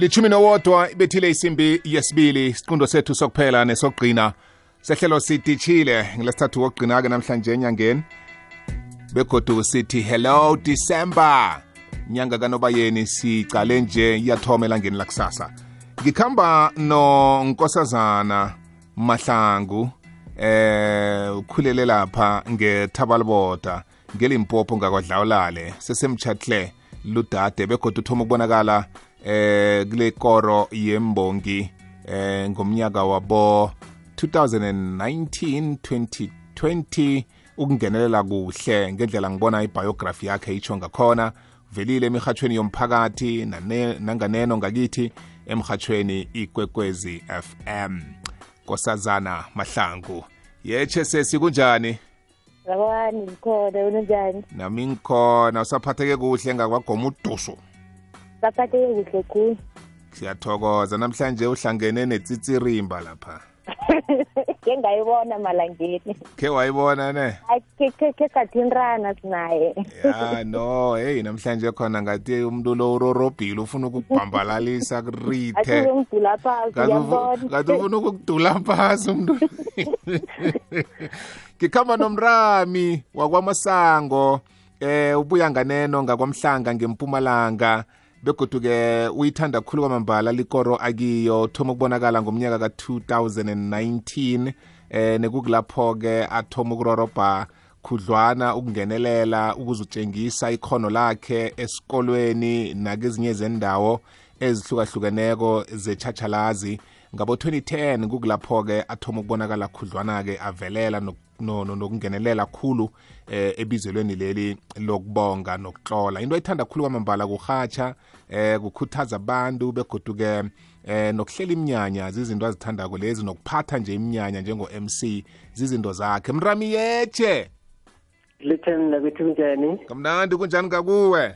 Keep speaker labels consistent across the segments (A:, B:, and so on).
A: lichumi nowodwa ibethile isimbi yesibili siqundo sethu sokuphela nesokugcina. Sehlelo sititshile ngilesithathu kokugcina-ke namhlanje enyangeni. Begodu sithi hello december. Nyanga kanobayeni sicale nje iyathoma elangeni lakusasa ngikhamba nonkosazana mahlangu eh ukhulele lapha ngethabaliboda ngelimpopo ngakwadlawulale sesemchatle ludade begodwa uthoma ukubonakala eh kule koro yembongi eh ngomnyaka wabo 2019 2020 ukungenelela kuhle ngendlela ngibona ibiography yakhe itsho ngakhona. Velile emihatshweni yomphakathi nanganeno ngakithi emhatshweni ikwekwezi FM nkosazana mahlangu yeche sesi kunjani?
B: Yabani ngikhona unjani?
A: nami ngikhona usaphatheke kuhle ngakwagoma uduso
B: Saphatheke kuhle khulu.
A: siyathokoza. Namhlanje uhlangene netsitsirimba lapha.
B: Ke ngayibona malangeni.
A: khe wayibona ne?
B: Ke kathinrana sinaye.
A: ya no. Hey namhlanje khona ngathi umuntu lo urorobhile ufuna ukukubhambalalisa kurithe. Kanti ufuna ukukudula phasi umuntu ngikhamba nomrami wakwamasango eh ubuya nganeno ngakwamhlanga ngempumalanga. Begodu-ke uyithanda khulu kwamambala likoro akiyo thoma ukubonakala ngomnyaka ka-2019 eh nekukulapho-ke athoma ukurorobha khudlwana ukungenelela ukuzutshengisa ikhono lakhe esikolweni nakezinye zendawo ezihlukahlukeneko zechachalazi ngabo-2010 kukulapho-ke athoma ukubonakala khudlwana-ke avelela nok- no- no- nokungenelela khulu eh ebizelweni leli lokubonga nokutlola into ayithanda khulu kwamambala kurhatsha eh kukhuthaza abantu begoduke eh nokuhlela iminyanya zizinto azithandako lezi nokuphatha nje iminyanya njengo-mc zizinto zakhe mrami yeche
C: Lithen nakuthi kunjani?
A: kamnandi kunjani kakuwe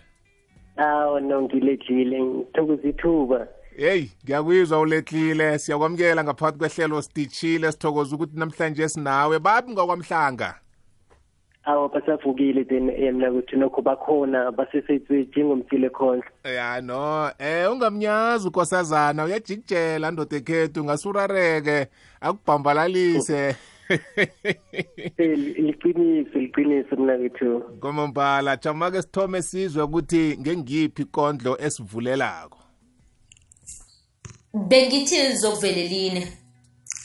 C: Awu no ngiledlile ngithokoza ithuba.
A: Heyi ngiyakuyizwa uletlile. Siyakwamukela ngaphakathi kwehlelo sititshile sithokoza ukuthi namhlanje sinawe. Babi ngakwamhlanga
C: Awu basavukile then yena ukuthi nokho bakhona basesetswe njengomthile khondla.
A: ya no. Eh ungamnyazi ukosazana uyajikijela ndoda ekhethu ungasurareke akubhambalalise.
C: Eh, Liqiniso liqiniso mina kwethu.
A: komombala jamake sithome sizwe ukuthi ngengiphi ikondlo esivulelako
D: bengithi zokuvele line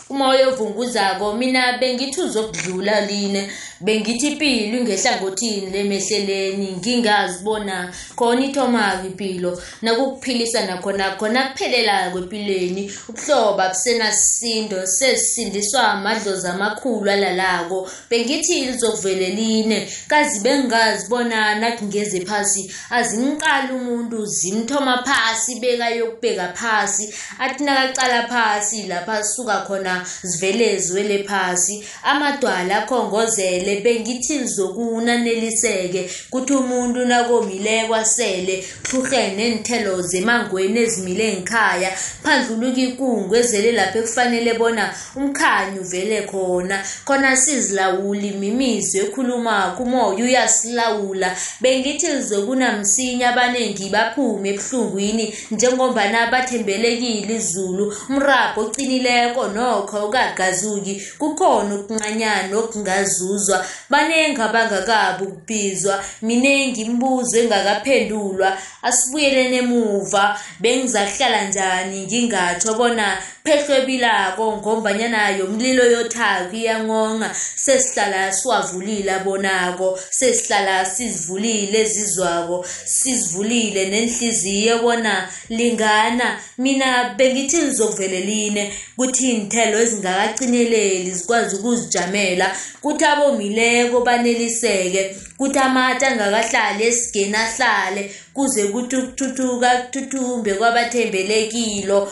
D: umoya ovunguzako mina bengithi uzokudlula line bengithi impilo ingehlangothini lemehleleni ngingazibona khona ithomako impilo. Nakukuphilisana khona khona kuphelela kwempilweni ukuhloba kusenasisindo sesisindiswa amadlozi amakhulu alalako. Bengithi lizokuvele line. Kazi bengingazibona nakungeze phasi azimqala umuntu zimthoma phasi bekayokubeka phasi. Athi nakacala phasi lapha sisuka khona zivele ziwele phasi. Amadwala akhongozele bengithi lizokunaneliseke kuthi umuntu nakomileko asele hluhle nenithelo zemangweni ezimile ngikhaya phandluluka ikungu ezele lapho ekufanele bona umkhanyo uvele khona. Khona sizilawuli imimizo ekhuluma kumoya uyasilawula. Bengithi lizokunamsinya abaningi baphume ebuhlungwini njengombana bathembelekile izulu. Umrabho ocinileko nokho ukagazuki kukhona okuncanyana okungazuzwa. Baningi abangakabi ukubizwa miningi imibuzo engakaphendulwa. Asibuyeleni emuva bengizakuhlala njani ngingatsho bona phehlwebilako ngombanyana yomlilo yothako iyangonga. Sesihlala siwavulile abonako sesihlala sizivulile ezizwako sizivulile nenhliziyo bona lingana. Mina bengithi lizokuvele line kuthi inthelo ezingakacineleli zikwazi ukuzijamela. Kuthi abomileko baneliseke kuthi amatshe angakahlali esigeni ahlale kuze kuthi ukuthuthuka kuthuthumbe kwabathembelekilo.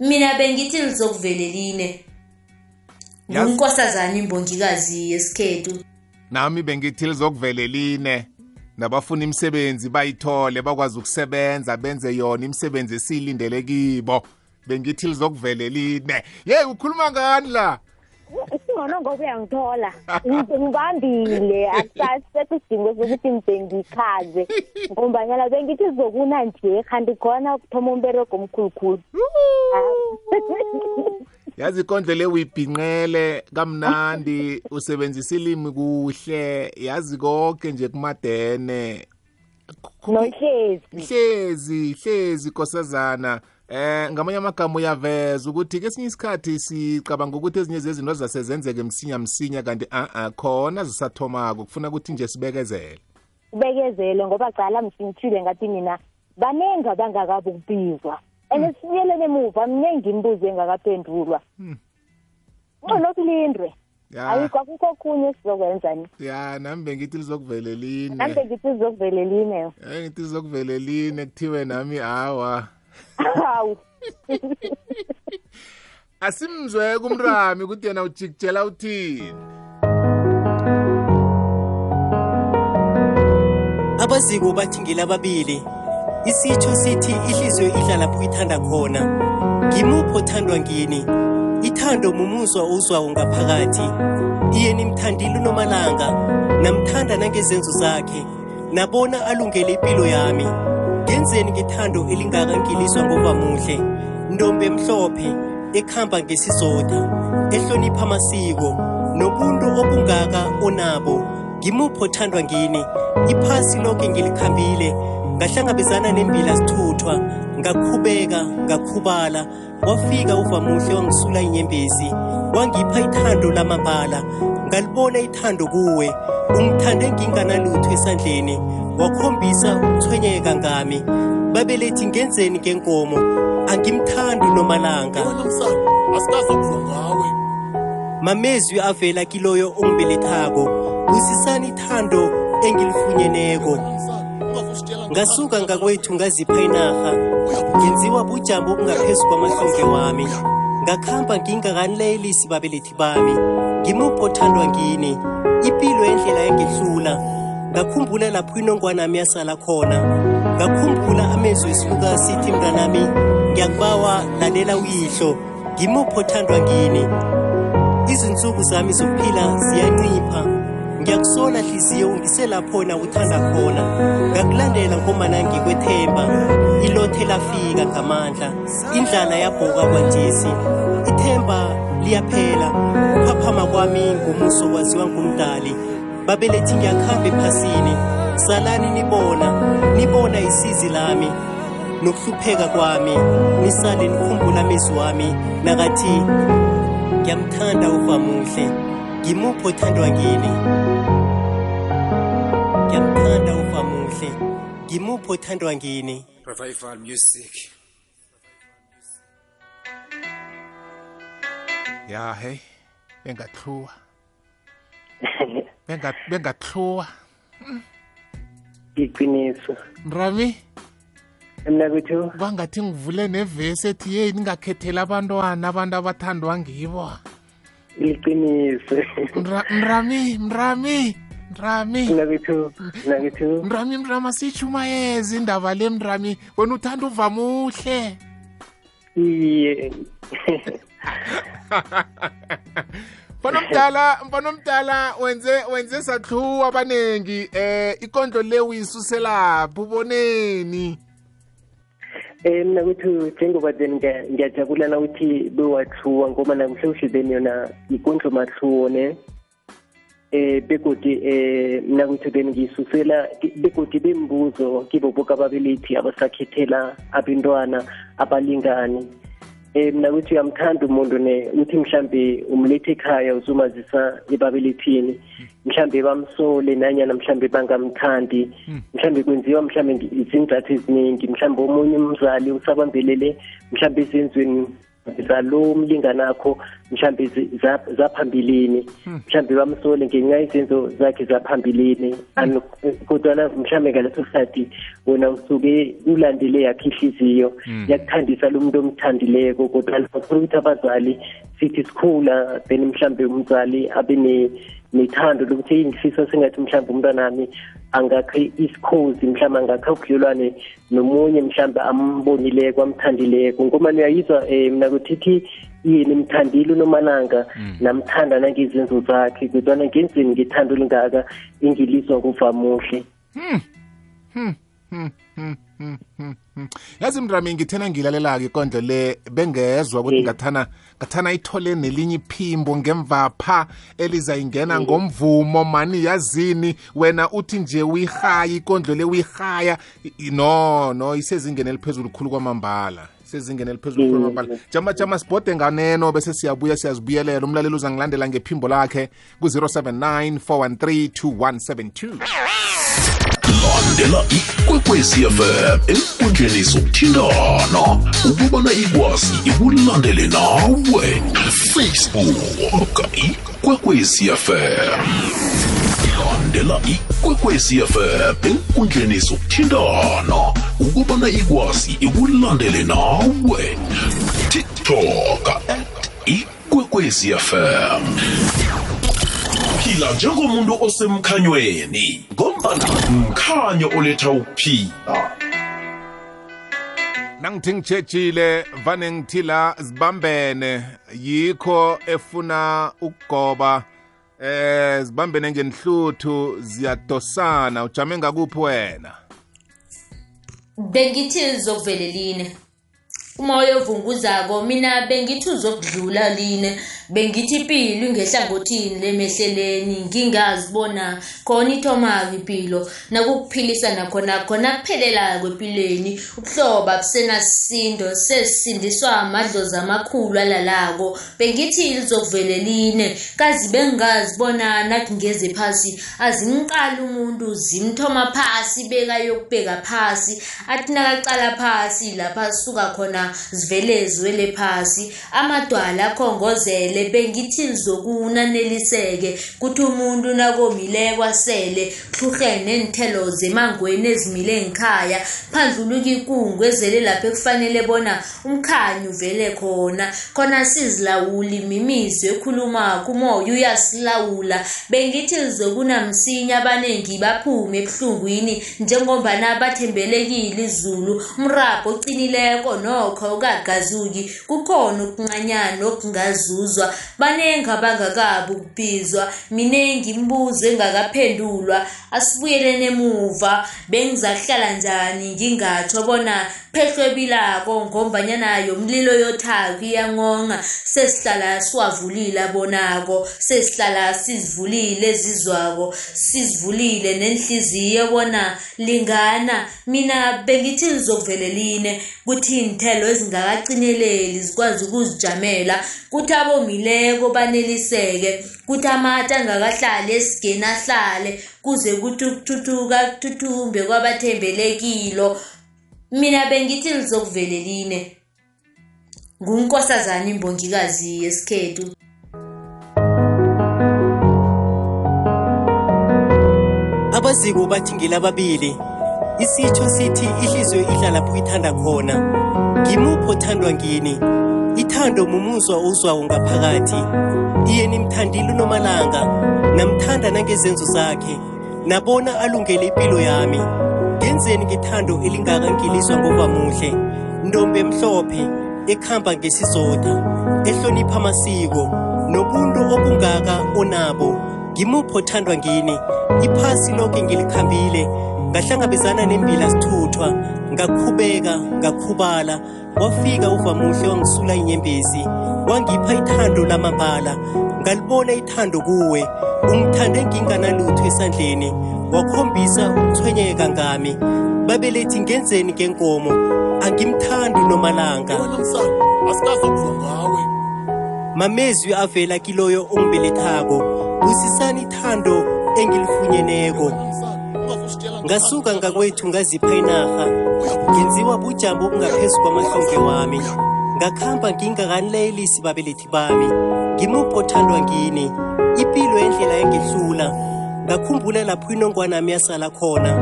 D: Mina bengithi lizokuvele line
A: Yazi-
D: ngunkosazana imbongikazi yesikhethu.
A: Nami bengithi lizokuvele line nabafuna imisebenzi bayithole bakwazi ukusebenza benze yona imisebenzi esiyilindele kibo. Bengithi lizokuvele line yeyi ukhuluma ngani la?
B: Kungcono ngoba uyangithola. Ngi- ngibambile. Akusasekho isidingo sokuthi mde ngikhaze ngombanyana bengithi zokuna nje kanti khona ukuthoma umberego omkhulukhulu.
A: Yazi ikondlo le uyibhinqele kamnandi usebenzisa ilimi kuhle. Yazi konke nje kumadene.
B: Nohlezi.
A: Hlezi hlezi nkosazana eh ngamanye amagama uyaveza ukuthi kesinye isikhathi sicabanga ukuthi ezinye zezinto zazasezenzeke msinya msinya kanti a-a khona zisathomako kufuna ukuthi nje sibekezele.
B: Ubekezele ngoba cala msingithile ngathi mina baningi abangakabi ukubizwa and sibuyelele emuva mningi imibuzo engakaphendulwa. Ngcono kulindwe
A: ya.
B: Ayikho akukho okhunye esizokwenzani
A: ya nami bengithi lizokuvele line.
B: Nambe ngithi zizokuvele line
A: Eh ngithi lizokuvele line kuthiwe nami hawa
B: hawu.
A: Asimzwe kumrami ukuthi yena ujikijela uthini.
E: Abaziko bathi ngelababili isitsho sithi ihliziyo idla lapho ithanda khona. Ngimuphi othandwa ngini? Ithando mumuzwa owuzwawo ngaphakathi. Iye nimthandile unomalanga namthanda nangezenzo zakhe nabona alungele impilo yami. Ngenzeni ngethando elingaka ngilizwa ngovamuhle ntombi emhlophe ekhamba ngesizotha ehlonipha amasiko nobuntu obungaka onabo. Ngimuphi othandwa ngini? Iphasi lonke ngilikhambile ngahlangabezana nembila sithuthwa ngakhubeka ngakhubala. Wafika uvamuhle wangisula inyembezi wangipha ithando lamambala. Ngalibona ithando kuwe ungithande nginganalutho esandleni. Wakhombisa ukuthwenyeka ngami babelethi ngenzeni ngenkomo angimthandi unomalanga mamezwi avela kiloyo ongibelethako. Busisani ithando engilifunyeneko. Ngasuka ngakwethu ngazipha inarha. Ngenziwa bujambo obungaphezu kwamahlombe wami. Ngakhamba ngingakanileyelisi babelethi bami. Ngimuphi othandwa ngini? Impilo yendlela yangehlula ngakhumbula lapho inongwanami yasala khona. Ngakhumbula amezwi esiluka sithi mntanami ngiyakubawa lalela uyihlo. Ngimuphi othandwa ngini? Izinsuku zami zokuphila ziyancipha. Ngiyakusola hliziyo ungiselapho na uthanda khona. Ngakulandela ngomana ngikwethemba. Ilothe lafika ngamandla. Indlala yabhoka kwanjesi. Ithemba liyaphela. Ukuphaphama kwami ngomuso kwaziwa ngumdali. Babelethi ngiyakuhamba ephasini salani nibona nibona isizi lami. Nokuhlupheka kwami nisale nikhumbula amezwi wami. Nakathi ngiyamthanda uvamuhle ngimuphi othandwa ngini ngiyamthanda uvamuhle ngimuphi othandwa ngini
F: Revival music.
A: ya hey bengathluwa benga bengathluwa
C: iqiniso
A: mrami?
C: Mina kwethu?
A: Bangathi ngivule nevesi ethi yeyi ningakhethela abantwana abantu abathandwa ngibo.
C: Iqiniso
A: Mra- mrami mrami mrami.
C: Mina kwethu mina kwethu.
A: Mrami mrami asitshumayeze indaba le mrami. Wena uthanda uvamuhle
C: iye.
A: mfana omdala mfana omdala wenze wenze sathluwa abanengi eh ikondlo le uyisuselaphi uboneni?
C: Eh mina kwethu njengoba then ngiya- ngiyajabula na ukuthi bewathuwa ngoba nakuhle kuhle then yona ikondlo mathuwo ne? Eh begodi eh mina kwethu then ngiyisusela begodi bembuzo kibo boke ababelethi abasakhethela abantwana abalingani. Eh mina kuthi uyamthanda umuntu ne uthi mhlambe umlethe ekhaya uzumazisa ebabelethini mhlambe bamsole nanyana mhlambe bangamthandi mhlambe kwenziwa mhlambe ngi- izingxathu eziningi mhlambe omunye umzali usabambelele mhlambe ezenzweni zalo mlinganakho mhlambe zaphambilini mhlambe bamsole ngenxa izenzo zakhe zaphambilini Ano- kodwana mhlambe ngaleso sikhathi wena usuke ulandele yakhe ihliziyo yakuthandisa lo muntu omthandileko kodwana ukuthi abazali sithi sikhula then mhlambe umzali abe ne- nethando lokuthi "Hey, ngifisa sengathi mhlambe umntwanami angakhe isikhozi mhlawumbe angakhe ubudlelwane nomunye mhlawumbe ambonileko amthandileko. Ngomani uyayizwa um mna kuthithi yini mthandile unomalanga namthanda nangezenzo zakhe kodwana ngenzeni ngithanda olingaka ingilizwa nguvamuhle
A: yazi mrami ngithena ngilalela-ke ikondlo le bengezwa ukuthi
C: Mm.
A: ngathana ngathana ithole nelinye iphimbo ngemvapha eliza elizayingena ngomvumo. Mani yazini? Wena uthi nje uyihaya ikondlo le uyihaya no no isezingeni eliphezulu khulu kwamambala sezingeni eliphezulu khulu kwamambala jama jama sibhode nganeno bese siyabuya siyazibuyelela umlaleli uzangilandela ngephimbo lakhe ku-079 413 2172
F: landela ikwekwezi fm enkundleni zokuthindana ukubana ikwazi ikulandele nawe. Facebook ikwekwezi fm landela ikwekwezi fm enkundleni zokuthintana ukubana ikwazi ikulandele nawe. Tiktok at ikwekwezi fm phila njengomuntu osemkhanyweni ngombana mkhanyo oletha ukuphila.
A: Nangithi ngitshejile vane ngithi la zibambene yikho efuna ukugoba eh zibambene ngenhluthu ziyadosana. Ujame ngakuphi wena?
D: Bengithi zokuvele line umoya ovunguzako mina bengithi uzokudlula line bengithi impilo ingehlangothini lemehleleni ngingazibona khona ithomako impilo nakukuphilisana khona khona kuphelela kwempilweni ubuhlobo busenasindo sesisindiswa amadlozi amakhulu alalako. Bengithi lizokuvele line. Kazi bengingazibona nathi ngeze phasi azimqala umuntu zimthoma phasi bekayokubheka phasi. Athi nakaqala phasi lapha suka khona zivele ziwele phasi. Amadwala akhongozele bengithi lizokuna neliseke kuthi umuntu nakomileko asele hluhlene nenithelo zemangweni ezimile ngikhaya phandluluka ikungu ezele lapho ekufanele bona umkhanyo uvele khona. Khona sizilawuli mimizwe ekhulumako umoya uyasilawula. Bengithi lizokuna msinya abaningi baphume ebuhlungwini njengombana bathembelekile izulu. Umrabho oqinileko nokho ukagazuki kukhona okuncanyana okungazuzwa. Baningi abangakabi ukubizwa miningi imibuzo engakaphendulwa. Asibuyeleni emuva bengizakuhlala njani? Ngingatsho bona phehlwebilako ngombanyana yomlilo yothako iyangonga. Sesihlala siwavulile abonako sesihlala sizivulile ezizwako sizivulile nenhliziyo bona lingana. Mina bengithi lizokuvele line kuthi inthelo ezingakacineleli zikwazi ukuzijamela kuthi abomileko baneliseke kuthi amati angakahlali esigeni ahlale kuze kuthi ukuthuthuka kuthuthumbe kwabathembelekilo. Mina bengithi lizokuvele line ngunkosazana imbongikazi yesikhethu.
E: Abaziko bathi ngelababili isitsho sithi ihliziyo idla lapho ithanda khona. Ngimuphi othandwa ngini. Ithando mumuzwa ozwawo ngaphakathi. Iye nimthandile unomalanga namthanda nangezenzo zakhe. Nabona alungele impilo yami. Ngenzeni ngethando elingaka ngilizwa ngovamuhle ntombi emhlophe ekhamba ngesizotha ehlonipha amasiko nobuntu obungaka onabo. Ngimuphi othandwa ngini. Iphasi lonke ngilikhambile. Ngahlangabezana nembila sithuthwa ngakhubeka ngakhubala. Wafika uvamuhle wangisula inyembezi wangipha ithando lamambala. Ngalibona ithando kuwe ungithande nginganalutho esandleni. Wakhombisa ukuthwenyeka ngami. Babelethi ngenzeni ngenkomo? Angimthandi unomalanga mamezwi avela kiloyo ongibelethako busisani ithando engilifunyeneko. Ngasuka ngakwethu ngazipha inarha. Ngenziwa bujambo obungaphezu kwamahlonge wami. Ngakhamba ngingakanileyelisi babelethi bami? Ngimuphi othandwa ngini? Ipilo yendlela yangehlula. Ngakhumbula lapho inongwanami yasala khona.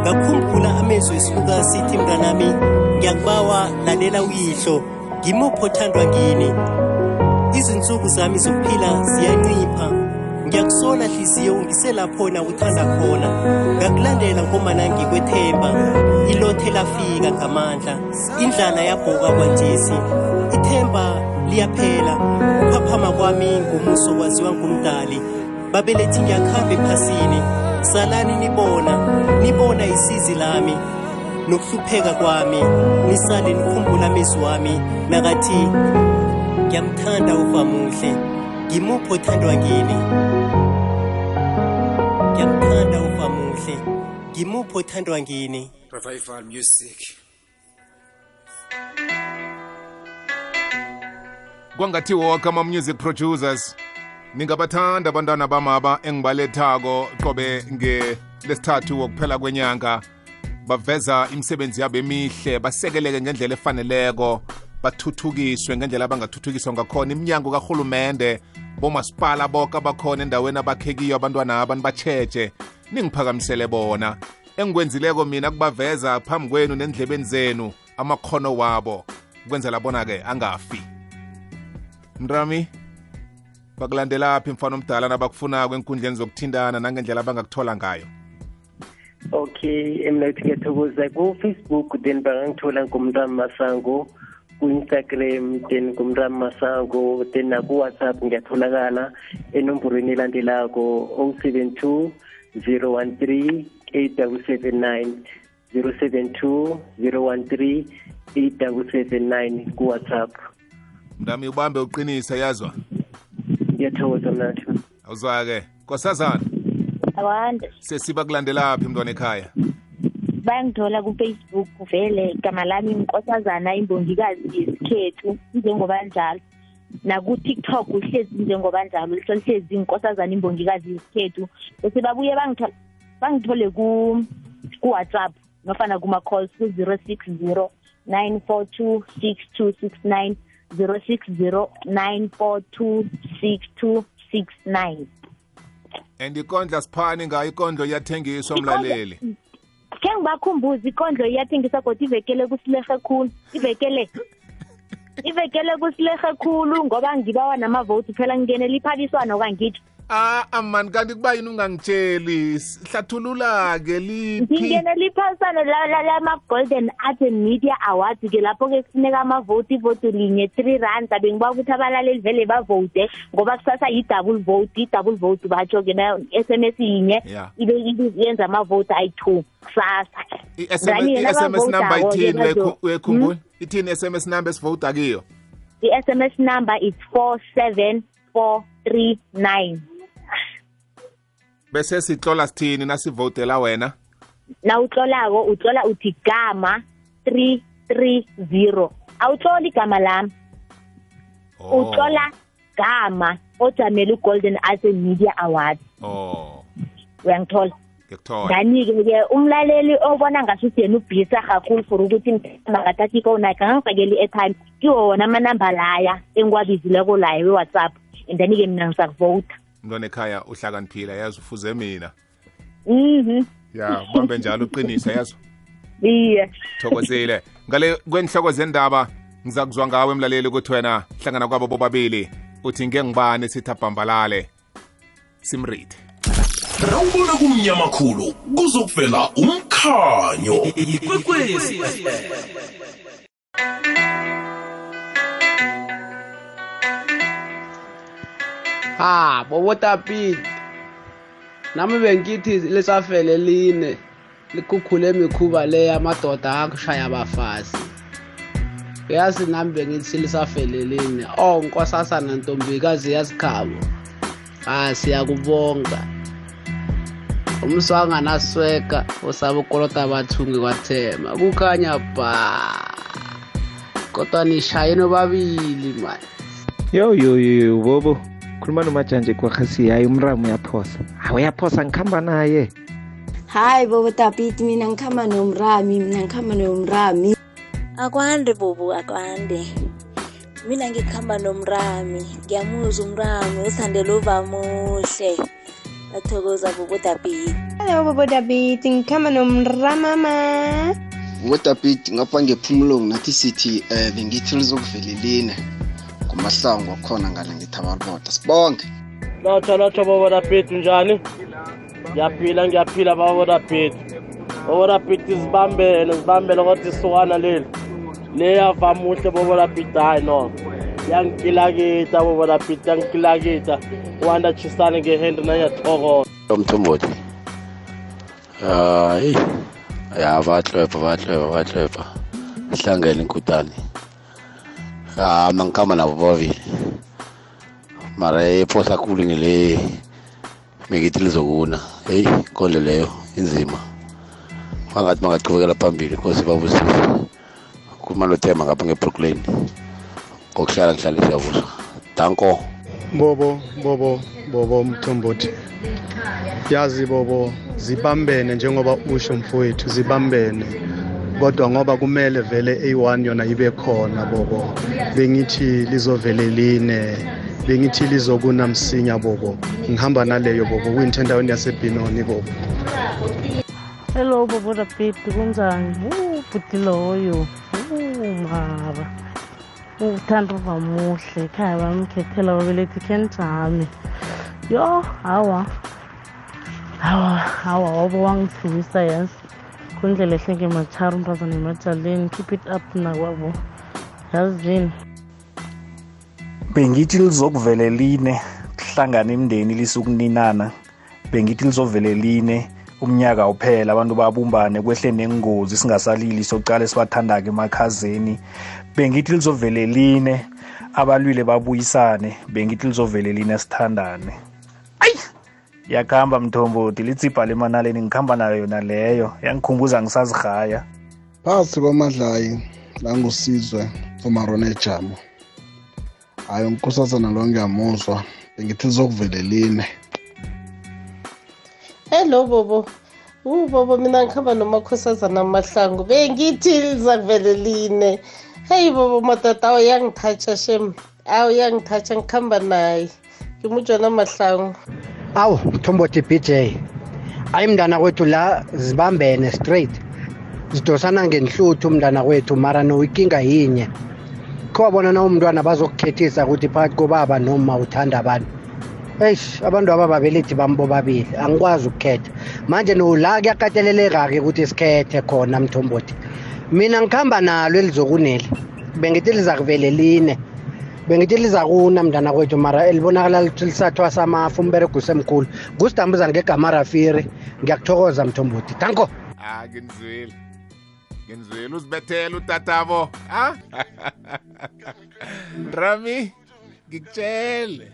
E: Ngakhumbula amezwi esuka sithi mntanami ngiyakubawa lalela uyihlo. Ngimuphi othandwa ngini? Izinsuku zami zokuphila ziyancipha ngiyakusola hliziyo ungiselaphona uthanda khona. Ngakulandela ngomana ngikwethemba ilothe lafika ngamandla. Indlala yabhoka kwanjesi. Ithemba liyaphela. Ukuphaphama kwami ngumuso kwaziwa ngumdali. Babelethi ngiyakuhamba ephasini. Salani nibona. Nibona isizi lami. Nokuhlupheka kwami. Nisale nikhumbula amezwi wami nakathi ngiyamthanda uvamuhle ngimuphi othandwa ngini? Ngiyamthanda uvamuhle ngimuphi othandwa ngini?
G: Revival music.
A: kwangathi woke ama-music producers ningabathanda abantwana bamaba engibalethako qobe ngelesithathu wokuphela kwenyanga. Baveza imisebenzi yabo emihle basekeleke ngendlela efaneleko. Bathuthukiswe ngendlela abangathuthukiswa ngakhona. Iminyango karhulumende bomasipala boke abakhona endaweni abakhekiyo abantwana aba nibatsheje ningiphakamisele bona. Engikwenzileko mina kubaveza phambi kwenu nendlebeni zenu amakhono wabo. Kwenzela bona-ke angafi. Mrami bakulandelaphi mfana omdala nabakufunako enkundleni zokuthintana nangendlela abangakuthola ngayo?
C: Okay mina uthi ngiyathokoza. Ku-facebook then bangangithola ngumntami masango. Ku-instagram then ngumntami masango then naku-whatsapp ngiyatholakala enomborweni elandelako 072 013 8779 072 013 8779 ku-whatsapp.
A: Mntami ubambe uqinise yazwa?
C: Ngiyathokoza mnathi
A: awuzwa-ke. Kwasazana
B: awande.
A: Sesiba kulandelaphi mntwana ekhaya
B: bayangithola kufacebook vele igama lami inkosazana imbongikazi yesikhethu njengoba njalo. Naku-tiktok uhlezi njengoba njalo lihlezi inkosazana imbongikazi yesikhethu. Bese babuye bangitho- bangithole ku- ku-whatsapp nofana kuma-calls ku-zero six zero nine four two six two six nine zero six zero nine four two six two six nine.
A: And ikondla siphani ngayo? Ikondlo iyathengiswa
B: Ikondlo-
A: mlaleli.
B: Khe ngibakhumbuze ikondlo iyathengisa kodwa ivekele kusilehe khulu. Ivekele ivekele kusilehe khulu ngoba ngibawa namavoti phela ngingenela iphaliswano kangitsho
A: ah amani kanti kuba yini ungangitsheli? S- hlathulula-ke liphi?
B: Ngingenela iphaliswano lama-golden art and media awards ke lapho-ke kufuneka amavoti ivoti linye three rand bengiba ukuthi abalaleli vele bavote ngoba kusasa yi-double vote i-double vote batsho-ke nayo s m s yinye
A: Yeah.
B: ibe ibe yenza amavoti ayi-two. Kusasa.
A: i-SMS i-SMS number ithini wekhu- wekhumbula ithini i-SMS number esivota kiyo?
B: i-SMS number is 47439
A: bese sihlola sithini nasivotela wena?
B: Na utlolako utlola uthi gama 330 awutloli igama lami.
A: Oh,
B: utlola gama ojamele u-golden and media award
A: oh.
B: Uyangithola?
A: Ngiyakuthola.
B: Ngani-ke ke umlaleli obona ngasuthi yena ubhisa kakhulu for ukuthi makathathi ifowuni yakhe angangifakeli i-airtime kiwo wona amanamba laya engiwabizileko layo we-whatsapp. And then-ke mina ngisakuvota
A: mntwana ekhaya uhlakaniphila yazi ufuze mina.
B: Mhm.
A: Ya ubambe njalo uqinise yazi?
B: Iye.
A: Thokozile. Ngale kwenhloko zendaba ngiza kuzwa ngawe emlaleli ukuthi wena hlangana kwabo bobabili. Uthi ngengibani sithi abhambalale simride
F: rawubona kumnyama khulu kuzokuvela umkhanyo.
G: Ikwekwezi.
H: Ha bobotapiti nami bengithi lisafele line likhukhule imikhuba le yamadoda akushaya abafazi. Yazi nami bengithi lisafele line. Oh nkosasana ntombikazi yasikhabo ha siyakubonga. Umswanganasweka usaba ukolota abathungi kwathema kukhanya ba. Kodwa nishaye nobabili mani
I: yo yo yo bobo. Khuluma nomajanje kwahasi hayi umramo uyaphosa. Hayi uyaphosa ngikhamba naye.
J: Hayi bobo tapiti mina ngikhamba nomrami mina ngikhamba nomrami.
K: Akwande bobo akwande. Mina ngikhamba nomrami ngiyamuzwa umrami uthandela uvamuhle bathokoza bobo tapiti.
L: Hello bobo ngikhamba nomramama.
M: wodabhidi ngapha ngephumulongo nathi sithi um bengithi lizokuvelelina amasango akhona ngale ngithaba lodwa sibonke
N: lotho lotho boborapethu njani? Ngiyaphila ngiyaphila baborapethu boborapethu zibambele zibambele kodwa isukana leli. Leyavamuhle boborapethu hayi no. Yangikilakita boborapethu yangikilakita wanda chisane ngehendi nanyathokoza
O: omthombothi hayi ya batlwepa batlwepa batlwepa sihlangele inkutane ah mangikhamba nabo bobabili. Mara ephosa khulu ngile mengithi lizokuna. Heyi inkondlo leyo inzima. Wangathi mangachubekela phambili inkosi babusise kumalothema ngapha ngebrooklyn. Ngokuhlala ngihlale siyabuswa. Danko.
P: Bobo bobo bobo mthombothi. Yazi bobo zibambene njengoba usho mfowethu zibambene. Kodwa ngoba kumele vele A1 yona ibe khona bobo bengithi lizovele line bengithi lizokuna msinya bobo. Ngihamba naleyo bobo kuyinto endaweni yasebhinoni bobo.
Q: Hello bobo rapiti kunjani? Uh, bhuti loyo. Uh, mara uthanda uva muhle ekhaya bamkhethela babelethi kenjami yo hawa hawa hawa wabo wangihlumisa yazi kundlela ehle ngemachara umpazana emajaleni keep it up nakwabo yazini
R: bengithi lizokuvele line kuhlangana imindeni lisukuninana. Bengithi lizovele line umnyaka uphela abantu babumbane kwehle nengozi singasalili sokucala sibathandake emakhazeni. Bengithi lizovele line abalwile babuyisane. Bengithi lizovele line sithandane. Yakuhamba mthombothi litsibha lemanaleni ngikhamba nayo yona leyo yangikhumbuza ngisazihaya
S: phasi kwamadlayi langusizwe umarone jamo hayi ngikhusazana lo ngiyamuzwa. Bengithi zokuveleline
T: hello bobo. U bobo mina ngikhamba nomakhosazana amahlangu bengithi zakuveleline kuvele heyi bobo madada awu yangithatsha shem. Awu yangithatsha ngikhamba naye. Ngimujona amahlangu
U: awu mthombothi bj ayi mntana kwethu la zibambene straight. Zidosana ngenhluthu mntana kwethu mara no ikinga yinye khowabona na umntwana bazokukhethisa ukuthi phakathi kobaba noma uthanda abantu eish abantu aba babelethi bami bobabili angikwazi ukukhetha. Manje no la kuyakateleleka-ke ukuthi sikhethe khona mthombothi. Mina ngikuhamba nalo elizokuneli bengithi liza kuvele line. Bengithi liza kuna mntana kwethu mara elibonakala lithi lisathwa samafu umberego usemkhulu. Gusitambuzana ngegama rafiri. Ngiyakuthokoza mthombothi. Danko!
A: Ah nginizwile nginizwile uzibethele utatabo ah rami ngikutshele.